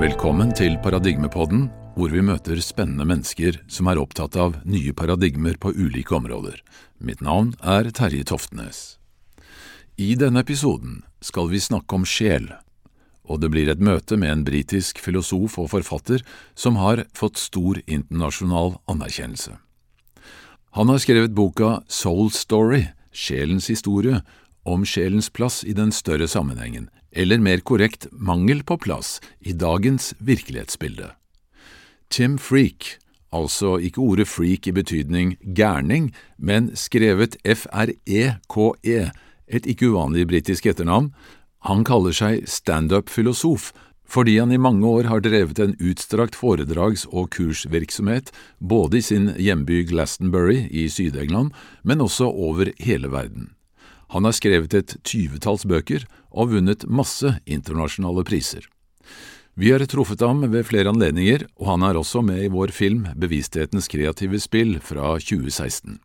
Velkommen til Paradigmepodden, hvor vi møter spennende mennesker som er opptatt av nye paradigmer på ulike områder. Mitt navn er Terje Toftnes. I denne episoden skal vi snakke om sjel, og det blir et møte med en britisk filosof og forfatter som har fått stor internasjonal anerkjennelse. Han har skrevet boka Soul Story, sjelens historie, om sjelens plass i den større sammenhengen, eller mer korrekt mangel på plass i dagens virkelighetsbilde. Tim Freak, altså ikke ordet freak i betydning gærning, men skrevet F-R-E-K-E, et ikke uvanlig britisk etternavn, han kaller seg standup-filosof fordi han i mange år har drevet en utstrakt foredrags- og kursvirksomhet både i sin hjemby Glastonbury i Syd-England, men også over hele verden. Han har skrevet et tyvetalls bøker og vunnet masse internasjonale priser. Vi har truffet ham ved flere anledninger, og han er også med i vår film Bevissthetens kreative spill fra 2016.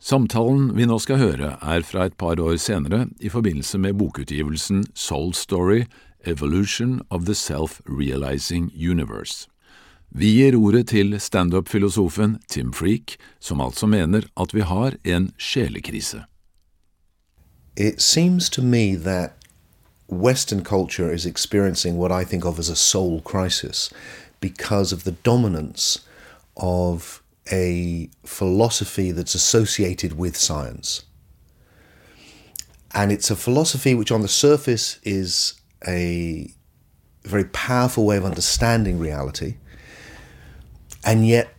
Samtalen vi nå skal høre, er fra et par år senere i forbindelse med bokutgivelsen Soul Story – Evolution of the Self-Realizing Universe. Vi gir ordet til standup-filosofen Tim Freak, som altså mener at vi har en sjelekrise. It seems to me that Western culture is experiencing what I think of as a soul crisis because of the dominance of a philosophy that's associated with science. And it's a philosophy which, on the surface, is a very powerful way of understanding reality, and yet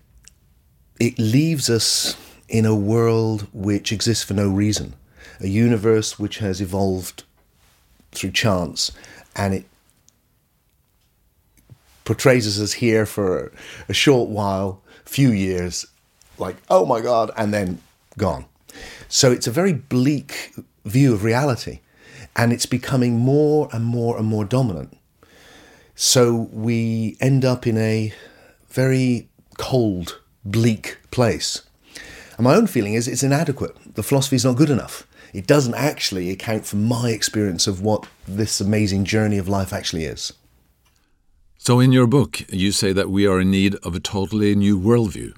it leaves us in a world which exists for no reason, a universe which has evolved through chance, and it portrays us as here for a short while, few years, like, oh my God, and then gone. So it's a very bleak view of reality, and it's becoming more and more and more dominant. So we end up in a very cold, bleak place. And my own feeling is it's inadequate. The philosophy is not good enough. It doesn't actually account for my experience of what this amazing journey of life actually is. So, in your book, you say that we are in need of a totally new worldview.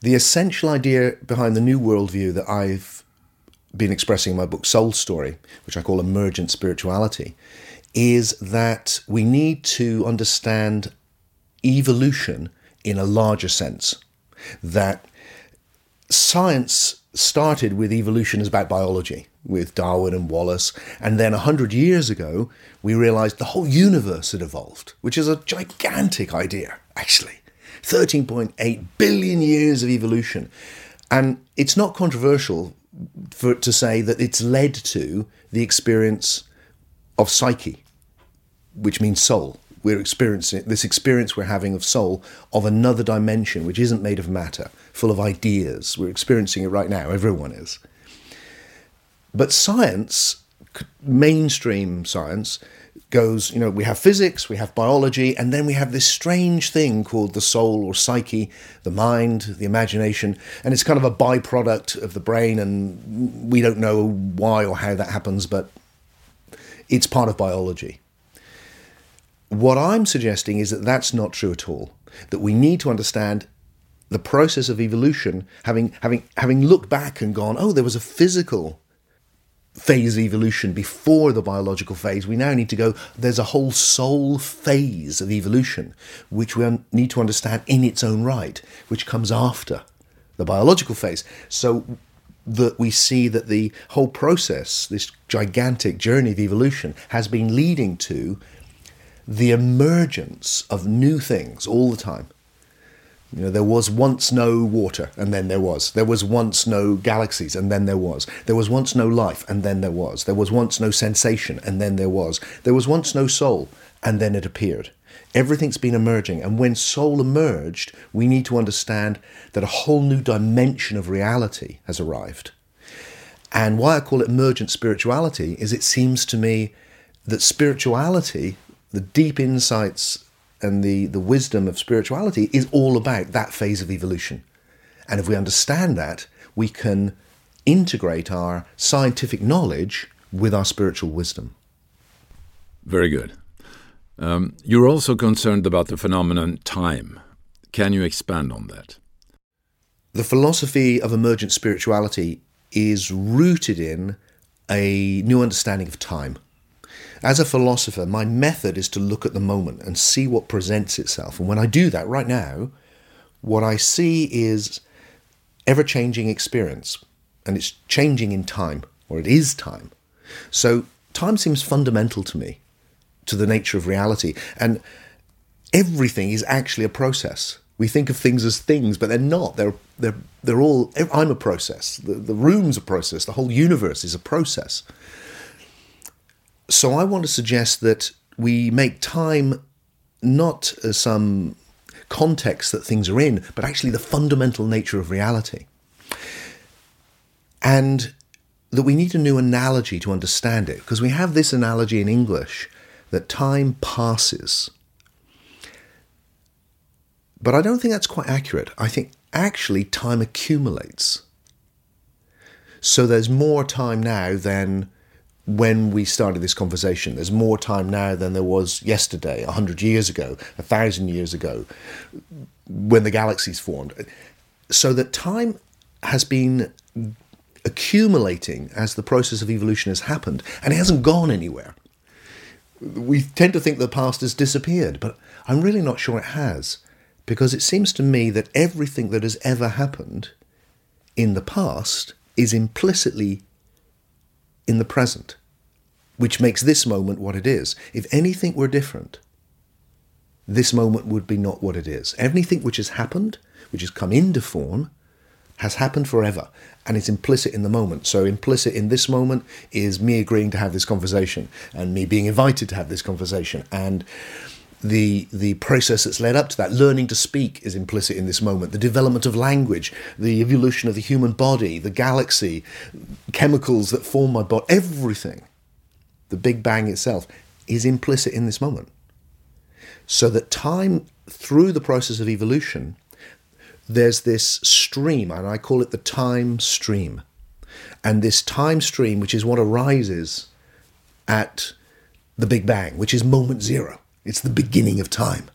The essential idea behind the new worldview that I've been expressing in my book, Soul Story, which I call emergent spirituality, is that we need to understand evolution in a larger sense. That science started with evolution as about biology, with Darwin and Wallace, and then a hundred years ago, we realized the whole universe had evolved, which is a gigantic idea, actually. 13.8 billion years of evolution. And it's not controversial for it to say that it's led to the experience of psyche, which means soul. We're experiencing this experience we're having of soul of another dimension, which isn't made of matter, full of ideas. We're experiencing it right now, everyone is. But science, mainstream science, goes, you know, we have physics, we have biology, and then we have this strange thing called the soul or psyche, the mind, the imagination, and it's kind of a byproduct of the brain, and we don't know why or how that happens, but it's part of biology. What I'm suggesting is that that's not true at all. That we need to understand the process of evolution, having having having looked back and gone, oh, there was a physical phase of evolution before the biological phase, we now need to go, there's a whole soul phase of evolution, which we need to understand in its own right, which comes after the biological phase. So that we see that the whole process, this gigantic journey of evolution, has been leading to the emergence of new things all the time. You know, there was once no water, and then there was. There was once no galaxies, and then there was. There was once no life, and then there was. There was once no sensation, and then there was. There was once no soul, and then it appeared. Everything's been emerging, and when soul emerged, we need to understand that a whole new dimension of reality has arrived. And why I call it emergent spirituality is it seems to me that spirituality, the deep insights and the, the wisdom of spirituality is all about that phase of evolution. And if we understand that, we can integrate our scientific knowledge with our spiritual wisdom. Very good. Um, you're also concerned about the phenomenon time. Can you expand on that? The philosophy of emergent spirituality is rooted in a new understanding of time. As a philosopher, my method is to look at the moment and see what presents itself. And when I do that right now, what I see is ever changing experience, and it's changing in time, or it is time. So, time seems fundamental to me, to the nature of reality. And everything is actually a process. We think of things as things, but they're not. They're they're they're all. I'm a process. The the room's a process. The whole universe is a process. So I want to suggest that we make time not as some context that things are in, but actually the fundamental nature of reality. And that we need a new analogy to understand it, because we have this analogy in English that time passes. But I don't think that's quite accurate. I think actually time accumulates. So there's more time now than when we started this conversation. There's more time now than there was yesterday, 100 years ago, 1,000 years ago, when the galaxies formed. So that time has been accumulating as the process of evolution has happened, and it hasn't gone anywhere. We tend to think the past has disappeared, but I'm really not sure it has, because it seems to me that everything that has ever happened in the past is implicitly in the present, which makes this moment what it is. If anything were different, this moment would be not what it is. Anything which has happened, which has come into form, has happened forever and it's implicit in the moment. So, implicit in this moment is me agreeing to have this conversation and me being invited to have this conversation. And the the process that's led up to that. Learning to speak is implicit in this moment. The development of language the evolution of the human body the galaxy chemicals that form my body everything the big bang itself is implicit in this moment. So that time through the process of evolution there's this stream and i call it the time stream. And this time stream which is what arises at the big bang which is moment zero it's the beginning of time.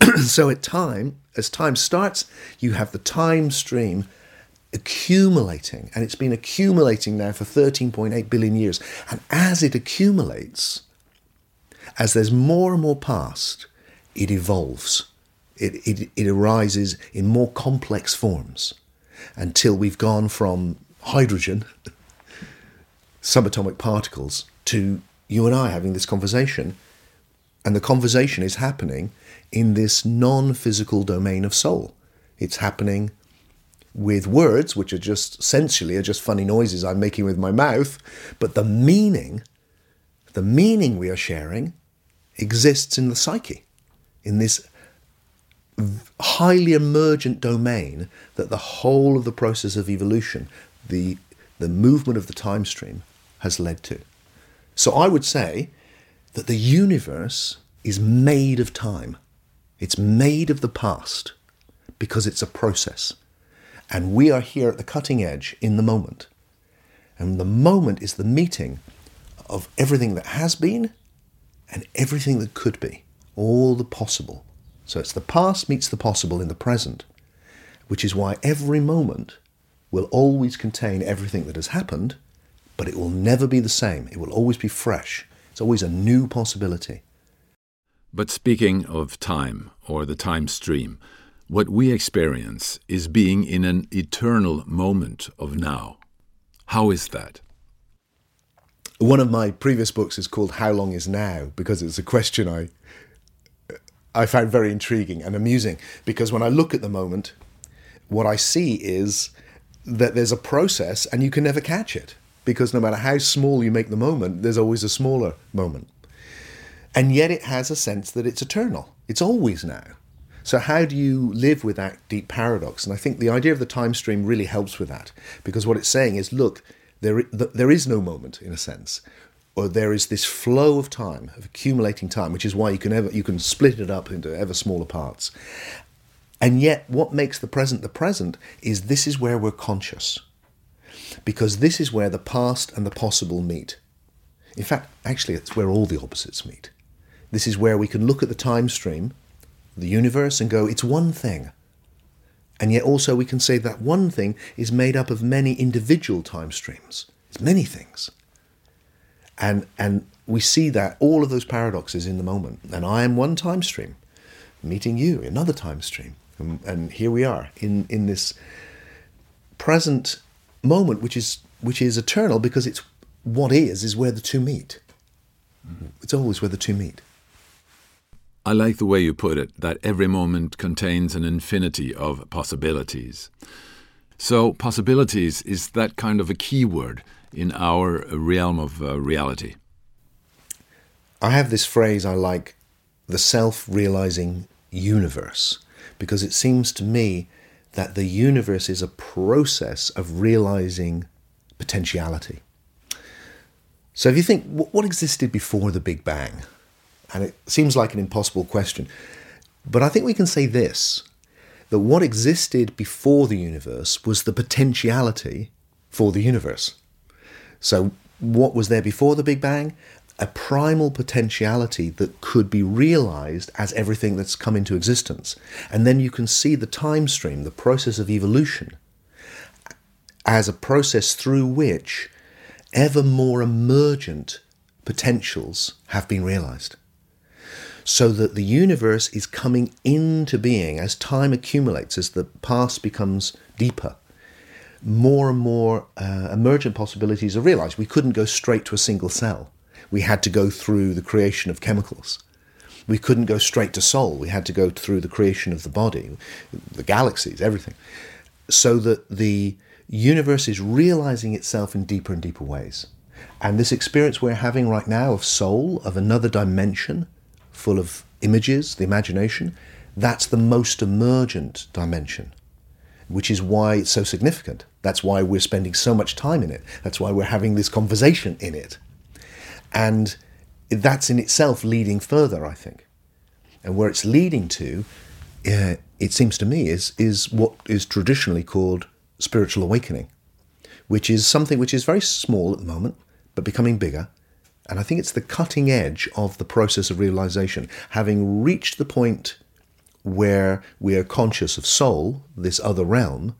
so at time, as time starts, you have the time stream accumulating, and it's been accumulating now for 13.8 billion years. And as it accumulates, as there's more and more past, it evolves. It, it, it arises in more complex forms until we've gone from hydrogen, subatomic particles, to you and I having this conversation and the conversation is happening in this non physical domain of soul. It's happening with words, which are just essentially are just funny noises I'm making with my mouth, but the meaning, the meaning we are sharing, exists in the psyche, in this highly emergent domain that the whole of the process of evolution, the, the movement of the time stream, has led to. So I would say that the universe is made of time. It's made of the past because it's a process. And we are here at the cutting edge in the moment. And the moment is the meeting of everything that has been and everything that could be, all the possible. So it's the past meets the possible in the present, which is why every moment will always contain everything that has happened, but it will never be the same. It will always be fresh. It's always a new possibility. But speaking of time, or the time stream, what we experience is being in an eternal moment of now. How is that? One of my previous books is called How Long Is Now because it's a question I I found very intriguing and amusing because when I look at the moment, what I see is that there's a process and you can never catch it because no matter how small you make the moment, there's always a smaller moment. And yet it has a sense that it's eternal. It's always now. So, how do you live with that deep paradox? And I think the idea of the time stream really helps with that because what it's saying is look, there, there is no moment in a sense, or there is this flow of time, of accumulating time, which is why you can, ever, you can split it up into ever smaller parts. And yet, what makes the present the present is this is where we're conscious because this is where the past and the possible meet. In fact, actually, it's where all the opposites meet. This is where we can look at the time stream, the universe, and go, it's one thing. And yet also we can say that one thing is made up of many individual time streams. It's many things. And and we see that all of those paradoxes in the moment. And I am one time stream, meeting you, another time stream. And, and here we are in, in this present moment, which is which is eternal because it's what is is where the two meet. It's always where the two meet. I like the way you put it, that every moment contains an infinity of possibilities. So, possibilities is that kind of a key word in our realm of uh, reality. I have this phrase I like the self realizing universe because it seems to me that the universe is a process of realizing potentiality. So if you think, what existed before the Big Bang? And it seems like an impossible question. But I think we can say this that what existed before the universe was the potentiality for the universe. So, what was there before the Big Bang? A primal potentiality that could be realized as everything that's come into existence. And then you can see the time stream, the process of evolution, as a process through which ever more emergent potentials have been realized. So that the universe is coming into being as time accumulates, as the past becomes deeper. More and more uh, emergent possibilities are realized. We couldn't go straight to a single cell. We had to go through the creation of chemicals. We couldn't go straight to soul. We had to go through the creation of the body, the galaxies, everything. So that the universe is realizing itself in deeper and deeper ways. And this experience we're having right now of soul, of another dimension full of images, the imagination, that's the most emergent dimension, which is why it's so significant. That's why we're spending so much time in it. That's why we're having this conversation in it. And that's in itself leading further, I think. And where it's leading to, uh, it seems to me, is, is what is traditionally called spiritual awakening, which is something which is very small at the moment, but becoming bigger. And I think it's the cutting edge of the process of realization, having reached the point where we are conscious of soul, this other realm.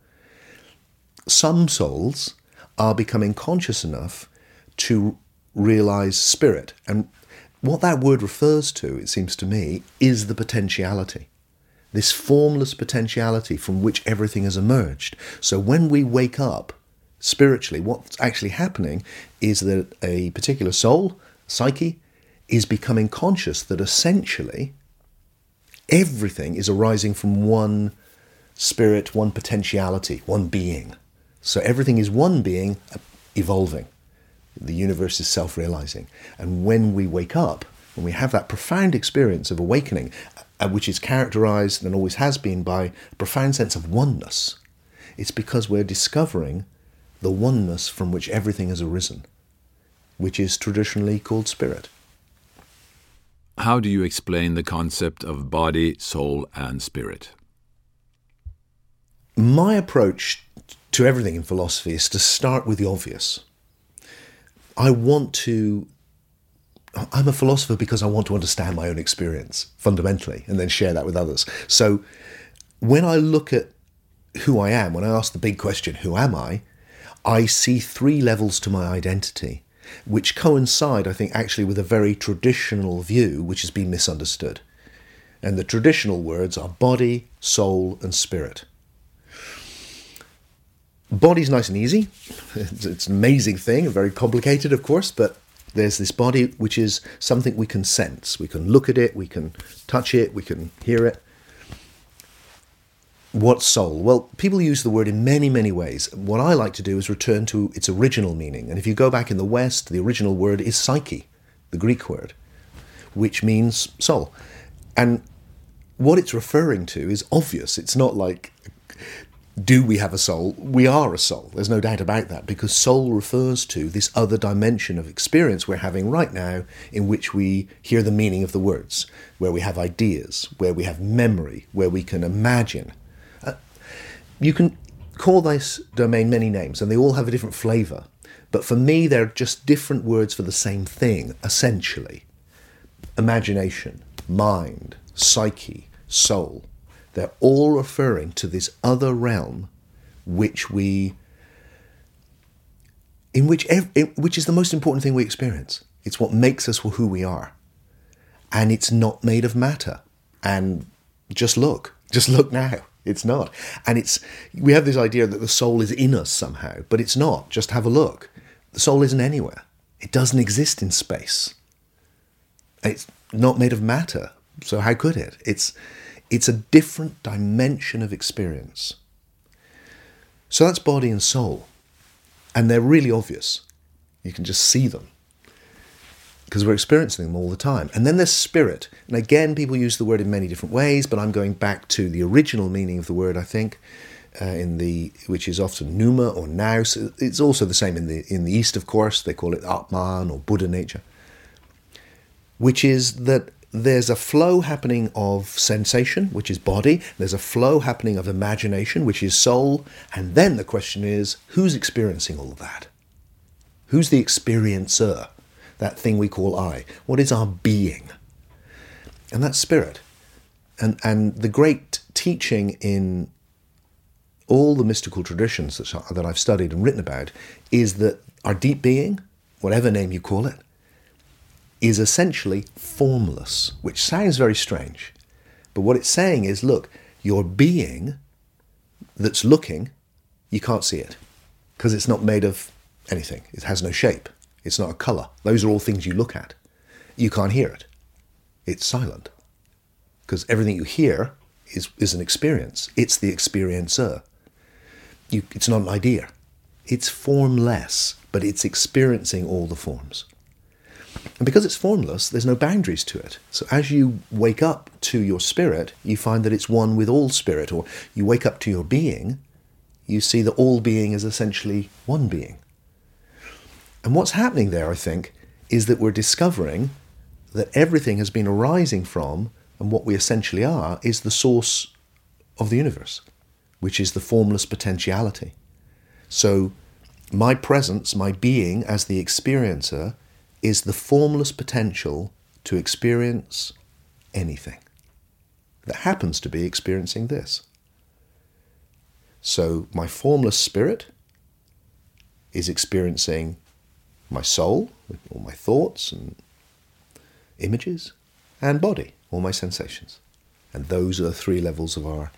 Some souls are becoming conscious enough to realize spirit. And what that word refers to, it seems to me, is the potentiality this formless potentiality from which everything has emerged. So when we wake up spiritually, what's actually happening is that a particular soul, psyche, is becoming conscious that essentially everything is arising from one spirit, one potentiality, one being. So everything is one being evolving. The universe is self realizing. And when we wake up, when we have that profound experience of awakening, uh, which is characterized and always has been by a profound sense of oneness, it's because we're discovering the oneness from which everything has arisen, which is traditionally called spirit. How do you explain the concept of body, soul, and spirit? My approach to everything in philosophy is to start with the obvious. I want to I'm a philosopher because I want to understand my own experience fundamentally and then share that with others. So when I look at who I am, when I ask the big question, who am I? I see three levels to my identity, which coincide, I think, actually with a very traditional view which has been misunderstood. And the traditional words are body, soul, and spirit. Body's nice and easy. It's, an amazing thing, very complicated, of course, but there's this body which is something we can sense. We can look at it, we can touch it, we can hear it. What soul? Well, people use the word in many, many ways. What I like to do is return to its original meaning. And if you go back in the West, the original word is psyche, the Greek word, which means soul. And what it's referring to is obvious. It's not like do we have a soul? We are a soul. There's no doubt about that because soul refers to this other dimension of experience we're having right now in which we hear the meaning of the words, where we have ideas, where we have memory, where we can imagine. Uh, you can call this domain many names and they all have a different flavor. But for me, they're just different words for the same thing, essentially. imagination, mind, psyche, soul, they're all referring to this other realm which we in which which is the most important thing we experience. It's what makes us who we are. And it's not made of matter. And just look, just look now. It's not. And it's we have this idea that the soul is in us somehow, but it's not. Just have a look. The soul isn't anywhere. It doesn't exist in space. It's not made of matter. So how could it? It's it's a different dimension of experience. So that's body and soul. And they're really obvious. You can just see them because we're experiencing them all the time. And then there's spirit. And again, people use the word in many different ways, but I'm going back to the original meaning of the word, I think, uh, in the which is often pneuma or nous. It's also the same in the in the East, of course. They call it Atman or Buddha nature, which is that there's a flow happening of sensation, which is body. There's a flow happening of imagination, which is soul. And then the question is, who's experiencing all of that? Who's the experiencer? That thing we call I. What is our being? And that's spirit. And, and the great teaching in all the mystical traditions that, that I've studied and written about is that our deep being, whatever name you call it, is essentially formless, which sounds very strange. But what it's saying is look, your being that's looking, you can't see it because it's not made of anything. It has no shape. It's not a colour. Those are all things you look at. You can't hear it. It's silent because everything you hear is, is an experience. It's the experiencer. You, it's not an idea. It's formless, but it's experiencing all the forms. And because it's formless, there's no boundaries to it. So as you wake up to your spirit, you find that it's one with all spirit, or you wake up to your being, you see that all being is essentially one being. And what's happening there, I think, is that we're discovering that everything has been arising from, and what we essentially are, is the source of the universe, which is the formless potentiality. So, my presence, my being as the experiencer, is the formless potential to experience anything that happens to be experiencing this. So, my formless spirit is experiencing my soul, all my thoughts and images, and body, all my sensations. And those are the three levels of our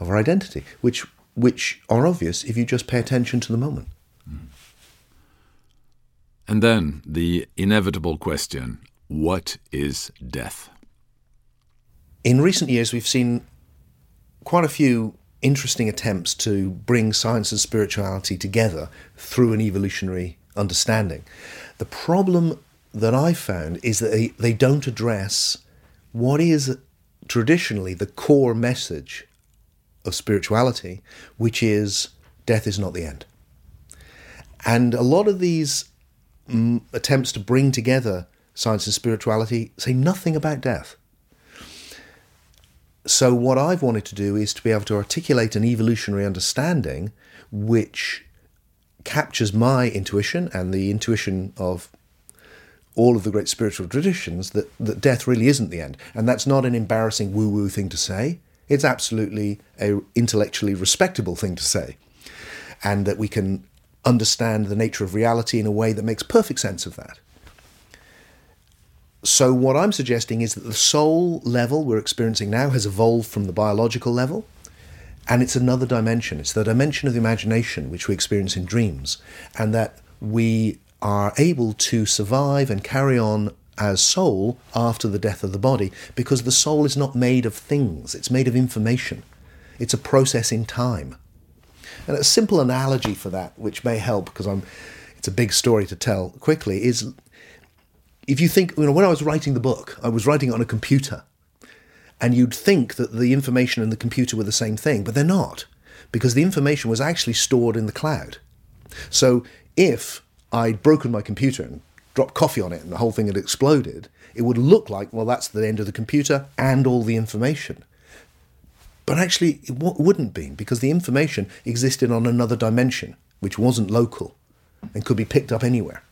of our identity, which which are obvious if you just pay attention to the moment. Mm. And then the inevitable question what is death? In recent years, we've seen quite a few interesting attempts to bring science and spirituality together through an evolutionary understanding. The problem that I found is that they, they don't address what is traditionally the core message of spirituality, which is death is not the end. And a lot of these mm, attempts to bring together science and spirituality say nothing about death. So, what I've wanted to do is to be able to articulate an evolutionary understanding which captures my intuition and the intuition of all of the great spiritual traditions that, that death really isn't the end. And that's not an embarrassing woo woo thing to say. It's absolutely a intellectually respectable thing to say. And that we can understand the nature of reality in a way that makes perfect sense of that. So, what I'm suggesting is that the soul level we're experiencing now has evolved from the biological level, and it's another dimension. It's the dimension of the imagination which we experience in dreams, and that we are able to survive and carry on as soul after the death of the body because the soul is not made of things, it's made of information. It's a process in time. And a simple analogy for that, which may help because I'm, it's a big story to tell quickly, is if you think, you know, when I was writing the book, I was writing it on a computer, and you'd think that the information and the computer were the same thing, but they're not, because the information was actually stored in the cloud. So if I'd broken my computer and dropped coffee on it and the whole thing had exploded, it would look like, well, that's the end of the computer and all the information. But actually, it w- wouldn't be because the information existed on another dimension, which wasn't local and could be picked up anywhere.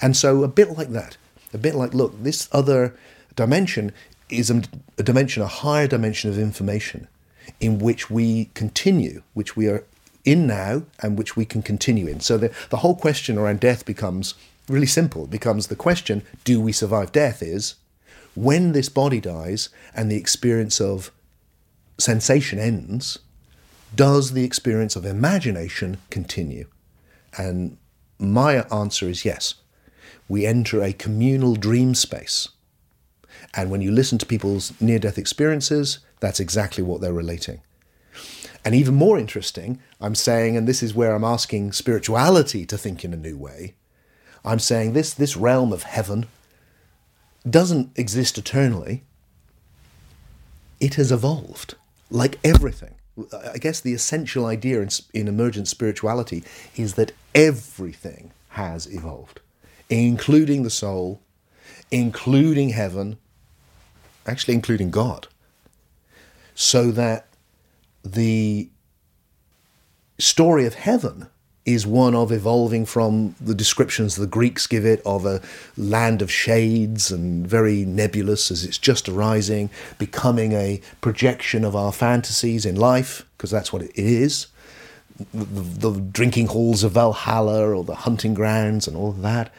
And so, a bit like that, A bit like, look, this other dimension is a, a dimension, a higher dimension of information in which we continue, which we are in now and which we can continue in. So the, the whole question around death becomes really simple. It becomes the question, do we survive death is when this body dies and the experience of sensation ends, does the experience of imagination continue? And my answer is yes. We enter a communal dream space. And when you listen to people's near death experiences, that's exactly what they're relating. And even more interesting, I'm saying, and this is where I'm asking spirituality to think in a new way, I'm saying this, this realm of heaven doesn't exist eternally. It has evolved, like everything. I guess the essential idea in, in emergent spirituality is that everything has evolved, including the soul, including heaven, actually including God, so that the story of heaven is one of evolving from the descriptions the Greeks give it of a land of shades and very nebulous as it's just arising, becoming a projection of our fantasies in life, because that's what it is. The, the, drinking halls of Valhalla or the hunting grounds and all of that.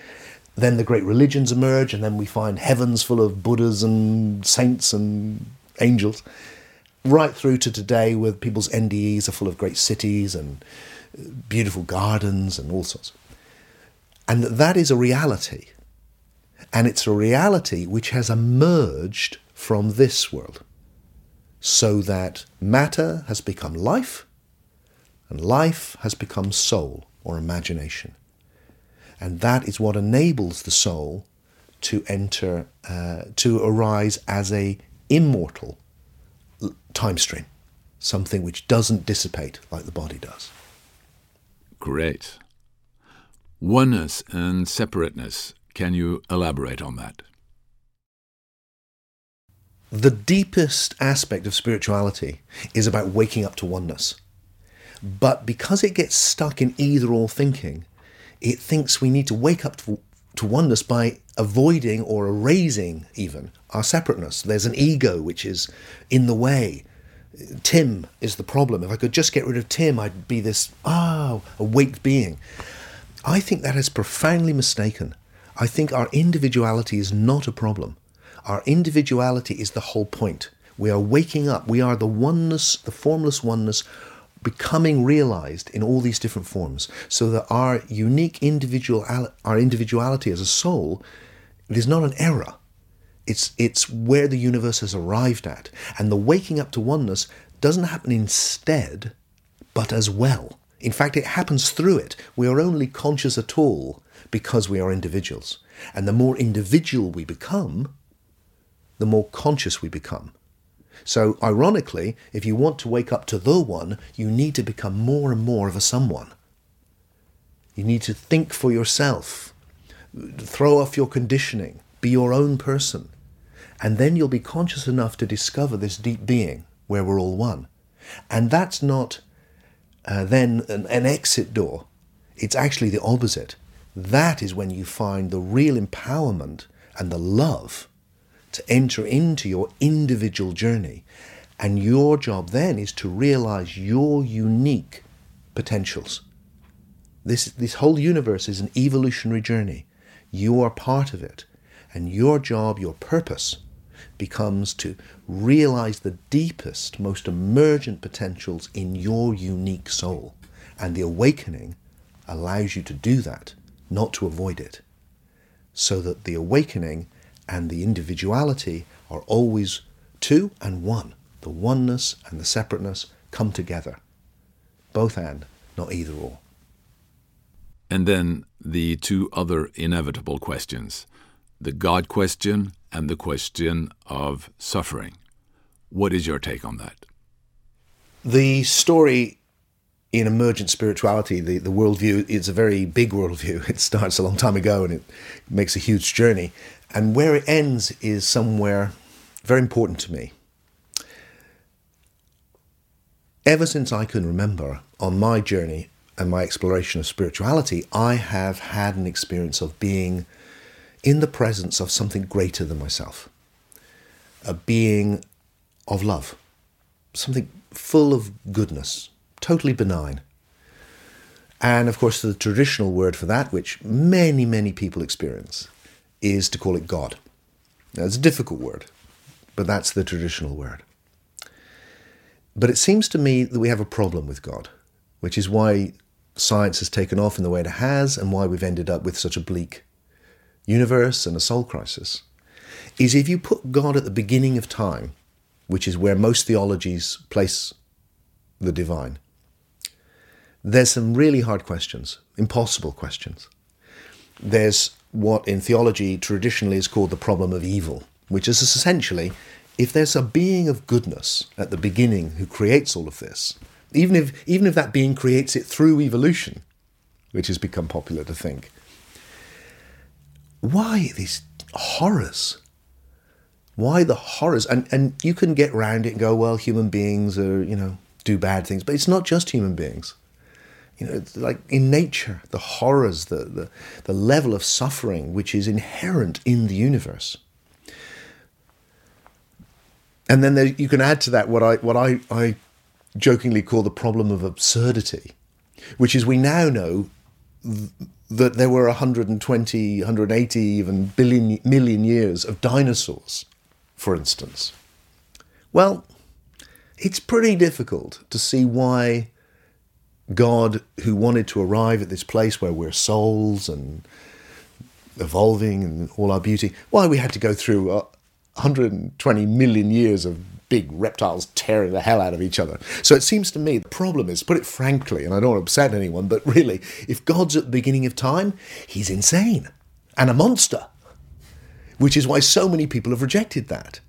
Then the great religions emerge, and then we find heavens full of Buddhas and saints and angels, right through to today, where people's NDEs are full of great cities and beautiful gardens and all sorts. And that is a reality. And it's a reality which has emerged from this world. So that matter has become life, and life has become soul or imagination. And that is what enables the soul to enter, uh, to arise as a immortal time stream, something which doesn't dissipate like the body does. Great. Oneness and separateness. Can you elaborate on that? The deepest aspect of spirituality is about waking up to oneness. But because it gets stuck in either or thinking, it thinks we need to wake up to, to oneness by avoiding or erasing even our separateness. There's an ego which is in the way. Tim is the problem. If I could just get rid of Tim, I'd be this, ah, oh, awake being. I think that is profoundly mistaken. I think our individuality is not a problem. Our individuality is the whole point. We are waking up. We are the oneness, the formless oneness, becoming realized in all these different forms. So that our unique individual, our individuality as a soul, it is not an error. It's, it's where the universe has arrived at. And the waking up to oneness doesn't happen instead, but as well. In fact, it happens through it. We are only conscious at all because we are individuals. And the more individual we become, the more conscious we become. So, ironically, if you want to wake up to the one, you need to become more and more of a someone. You need to think for yourself, throw off your conditioning, be your own person. And then you'll be conscious enough to discover this deep being where we're all one. And that's not uh, then an, an exit door, it's actually the opposite. That is when you find the real empowerment and the love to enter into your individual journey. And your job then is to realize your unique potentials. This, this whole universe is an evolutionary journey. You are part of it. And your job, your purpose, becomes to realize the deepest, most emergent potentials in your unique soul. And the awakening allows you to do that, not to avoid it. So that the awakening and the individuality are always two and one. The oneness and the separateness come together. Both and, not either or. And then the two other inevitable questions the God question and the question of suffering. What is your take on that? The story in emergent spirituality, the, the worldview is a very big worldview. It starts a long time ago and it makes a huge journey. And where it ends is somewhere very important to me. Ever since I can remember on my journey and my exploration of spirituality, I have had an experience of being in the presence of something greater than myself, a being of love, something full of goodness, totally benign. And of course, the traditional word for that, which many, many people experience, is to call it God. Now, it's a difficult word, but that's the traditional word. But it seems to me that we have a problem with God, which is why science has taken off in the way it has and why we've ended up with such a bleak universe and a soul crisis. Is if you put God at the beginning of time, which is where most theologies place the divine, there's some really hard questions, impossible questions. There's what in theology traditionally is called the problem of evil, which is essentially if there's a being of goodness at the beginning who creates all of this, even if, even if that being creates it through evolution, which has become popular to think, why these horrors? Why the horrors? And, and you can get around it and go, well, human beings are, you know, do bad things, but it's not just human beings. You know, it's like in nature, the horrors, the, the, the level of suffering which is inherent in the universe. And then there, you can add to that what I what I, I jokingly call the problem of absurdity, which is we now know that there were 120, 180, even billion million years of dinosaurs, for instance. Well, it's pretty difficult to see why God, who wanted to arrive at this place where we're souls and evolving and all our beauty, why we had to go through 120 million years of big reptiles tearing the hell out of each other. So it seems to me the problem is, put it frankly, and I don't want to upset anyone, but really, if God's at the beginning of time, he's insane and a monster, which is why so many people have rejected that.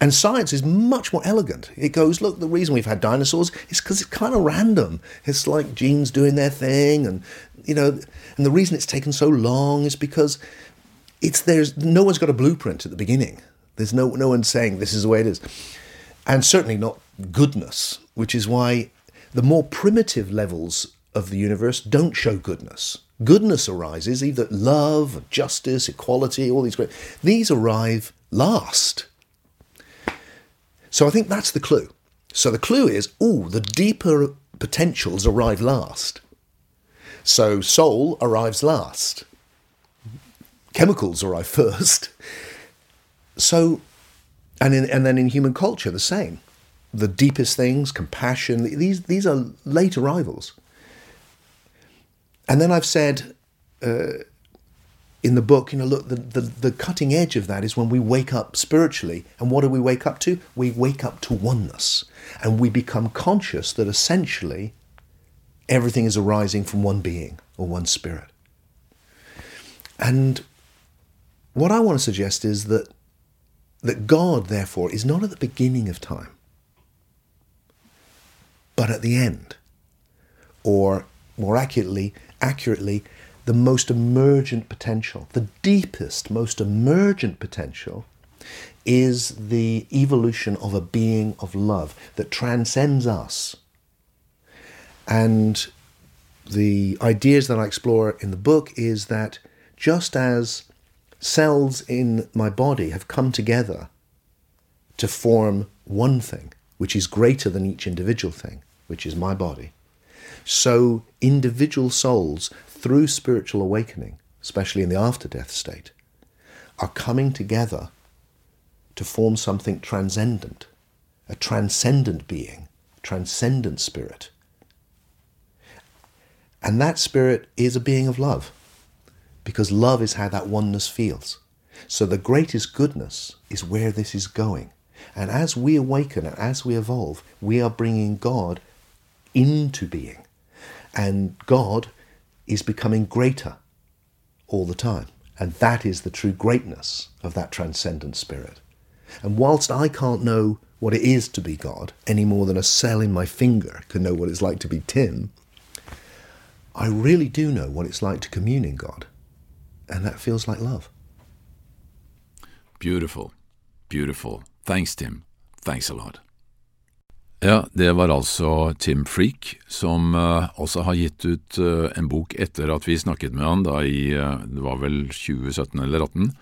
And science is much more elegant. It goes, look, the reason we've had dinosaurs is because it's kind of random. It's like genes doing their thing, and you know, and the reason it's taken so long is because it's there's no one's got a blueprint at the beginning. There's no no one saying this is the way it is, and certainly not goodness, which is why the more primitive levels of the universe don't show goodness. Goodness arises either love, justice, equality, all these great. These arrive last. So I think that's the clue. So the clue is, oh, the deeper potentials arrive last. So soul arrives last. Chemicals arrive first. So, and in, and then in human culture, the same. The deepest things, compassion, these these are late arrivals. And then I've said uh, in the book, you know, look, the, the, the cutting edge of that is when we wake up spiritually. And what do we wake up to? We wake up to oneness. And we become conscious that essentially everything is arising from one being or one spirit. And what I want to suggest is that, that God, therefore, is not at the beginning of time, but at the end. Or more accurately, accurately, the most emergent potential, the deepest, most emergent potential is the evolution of a being of love that transcends us. And the ideas that I explore in the book is that just as cells in my body have come together to form one thing, which is greater than each individual thing, which is my body, so individual souls through spiritual awakening, especially in the after death state, are coming together to form something transcendent, a transcendent being, transcendent spirit. And that spirit is a being of love, because love is how that oneness feels. So the greatest goodness is where this is going. And as we awaken and as we evolve, we are bringing God into being. And God is becoming greater all the time. And that is the true greatness of that transcendent spirit. And whilst I can't know what it is to be God any more than a cell in my finger can know what it's like to be Tim, I really do know what it's like to commune in God. And that feels like love. Beautiful. Beautiful. Thanks, Tim. Thanks a lot. Ja, det var altså Tim Freak, som uh, også har gitt ut uh, en bok etter at vi snakket med han da i uh, det var vel 2017 eller 2018.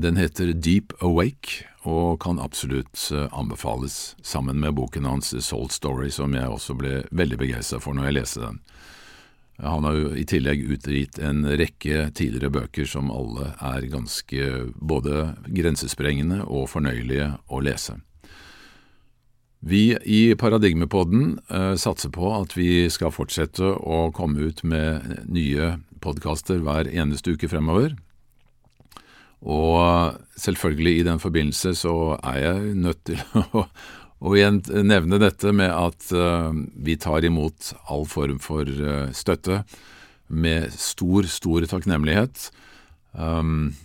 den heter Deep Awake og kan absolutt anbefales, sammen med boken hans Soul Story, som jeg også ble veldig begeistra for når jeg leste den. Han har jo i tillegg utgitt en rekke tidligere bøker som alle er ganske både grensesprengende og fornøyelige å lese. Vi i Paradigmepodden eh, satser på at vi skal fortsette å komme ut med nye podkaster hver eneste uke fremover. Og selvfølgelig i den forbindelse så er jeg nødt til å, å igjen nevne dette med at uh, vi tar imot all form for uh, støtte med stor, stor takknemlighet. Um,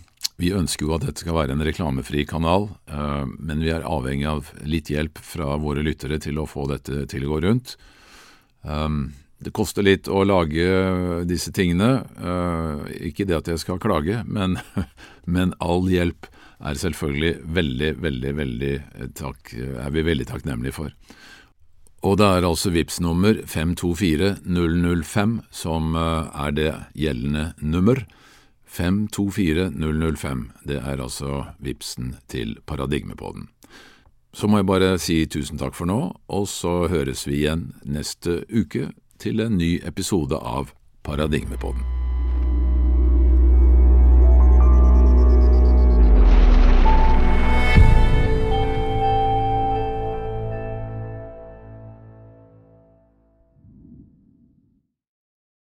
vi ønsker jo at dette skal være en reklamefri kanal, uh, men vi er avhengig av litt hjelp fra våre lyttere til å få dette til å gå rundt. Um, det koster litt å lage disse tingene. Eh, ikke det at jeg skal klage, men, men all hjelp er selvfølgelig veldig, veldig, veldig takk, er vi veldig takknemlige for. Og det er altså VIPS nummer 524005 som eh, er det gjeldende nummer. 524005. Det er altså vipsen til Paradigmepodden. Så må jeg bare si tusen takk for nå, og så høres vi igjen neste uke til en ny episode av Paradigmepodden.